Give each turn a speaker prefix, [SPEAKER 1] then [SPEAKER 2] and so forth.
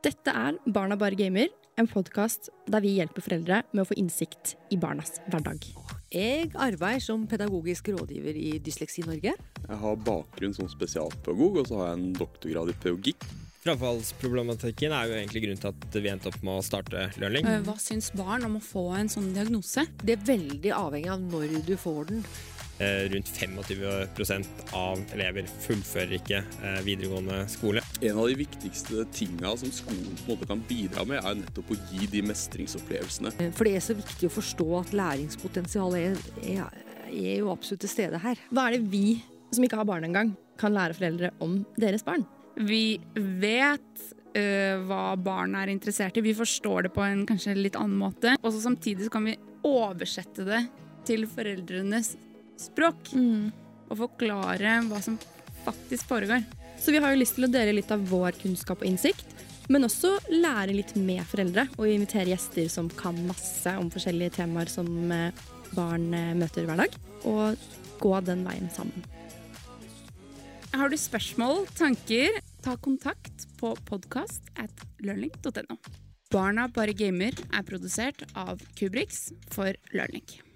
[SPEAKER 1] Dette er Barna bare gamer, en podkast der vi hjelper foreldre med å få innsikt i barnas hverdag.
[SPEAKER 2] Jeg arbeider som pedagogisk rådgiver i Dysleksi Norge.
[SPEAKER 3] Jeg har bakgrunn som spesialpedagog, og så har jeg en doktorgrad i pedagogikk.
[SPEAKER 4] Frafallsproblematikken er jo egentlig grunnen til at vi endte opp med å starte Learning.
[SPEAKER 5] Eh, Hva syns barn om å få en sånn diagnose?
[SPEAKER 2] Det er veldig avhengig av når du får den.
[SPEAKER 4] Eh, Rundt 25% av elever fullfører ikke eh, videregående skole.
[SPEAKER 3] En av de viktigste tinga som skolen på en måte kan bidra med, er nettopp å gi de mestringsopplevelsene.
[SPEAKER 2] For det er så viktig å forstå at læringspotensialet er, er, er jo absolutt til stede her.
[SPEAKER 1] Hva er det vi som ikke har barn engang, kan lære foreldre om deres barn?
[SPEAKER 5] Vi vet øh, hva barn er interessert i. Vi forstår det på en kanskje litt annen måte. Og så samtidig så kan vi oversette det til foreldrenes språk. Og forklare hva som faktisk foregår.
[SPEAKER 1] Så vi har jo lyst til å dele litt av vår kunnskap og innsikt, men også lære litt med foreldre og invitere gjester som kan masse om forskjellige temaer som eh, barn eh, møter hver dag, og gå den veien sammen.
[SPEAKER 5] Har du spørsmål, tanker, ta kontakt på podkast at learning.no. Barna bare gamer er produsert av Kubrix for Learning.